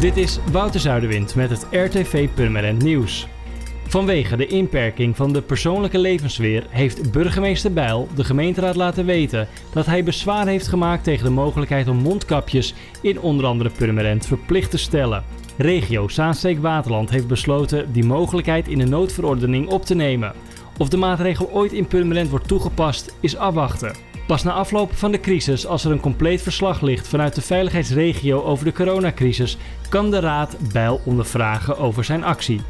Dit is Wouter Zuiderwind met het RTV Purmerend Nieuws. Vanwege de inperking van de persoonlijke levensfeer heeft burgemeester Bijl de gemeenteraad laten weten dat hij bezwaar heeft gemaakt tegen de mogelijkheid om mondkapjes in onder andere Purmerend verplicht te stellen. Regio Zaanstreek-Waterland heeft besloten die mogelijkheid in de noodverordening op te nemen. Of de maatregel ooit in Purmerend wordt toegepast is afwachten. Pas na afloop van de crisis, als er een compleet verslag ligt vanuit de veiligheidsregio over de coronacrisis, kan de Raad Bijl ondervragen over zijn actie.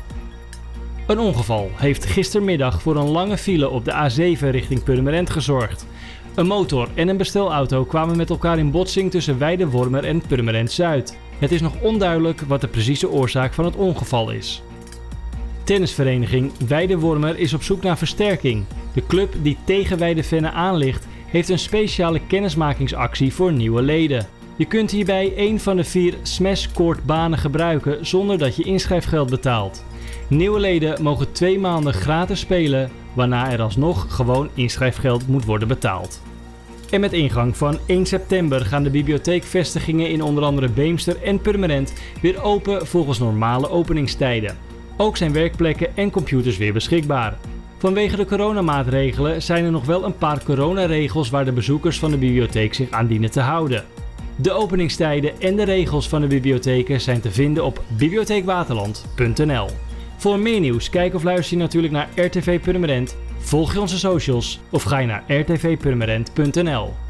Een ongeval heeft gistermiddag voor een lange file op de A7 richting Purmerend gezorgd. Een motor en een bestelauto kwamen met elkaar in botsing tussen Weidewormer en Purmerend Zuid. Het is nog onduidelijk wat de precieze oorzaak van het ongeval is. Tennisvereniging Weidewormer is op zoek naar versterking. De club die tegen Weidevenne aan ligt heeft een speciale kennismakingsactie voor nieuwe leden. Je kunt hierbij een van de vier Smash Court banen gebruiken zonder dat je inschrijfgeld betaalt. Nieuwe leden mogen twee maanden gratis spelen, waarna er alsnog gewoon inschrijfgeld moet worden betaald. En met ingang van 1 september gaan de bibliotheekvestigingen in onder andere Beemster en Purmerend weer open volgens normale openingstijden. Ook zijn werkplekken en computers weer beschikbaar. Vanwege de coronamaatregelen zijn er nog wel een paar coronaregels waar de bezoekers van de bibliotheek zich aan dienen te houden. De openingstijden en de regels van de bibliotheken zijn te vinden op bibliotheekwaterland.nl. Voor meer nieuws, kijk of luister je natuurlijk naar RTV Purmerend, volg je onze socials of ga je naar rtvpurmerend.nl.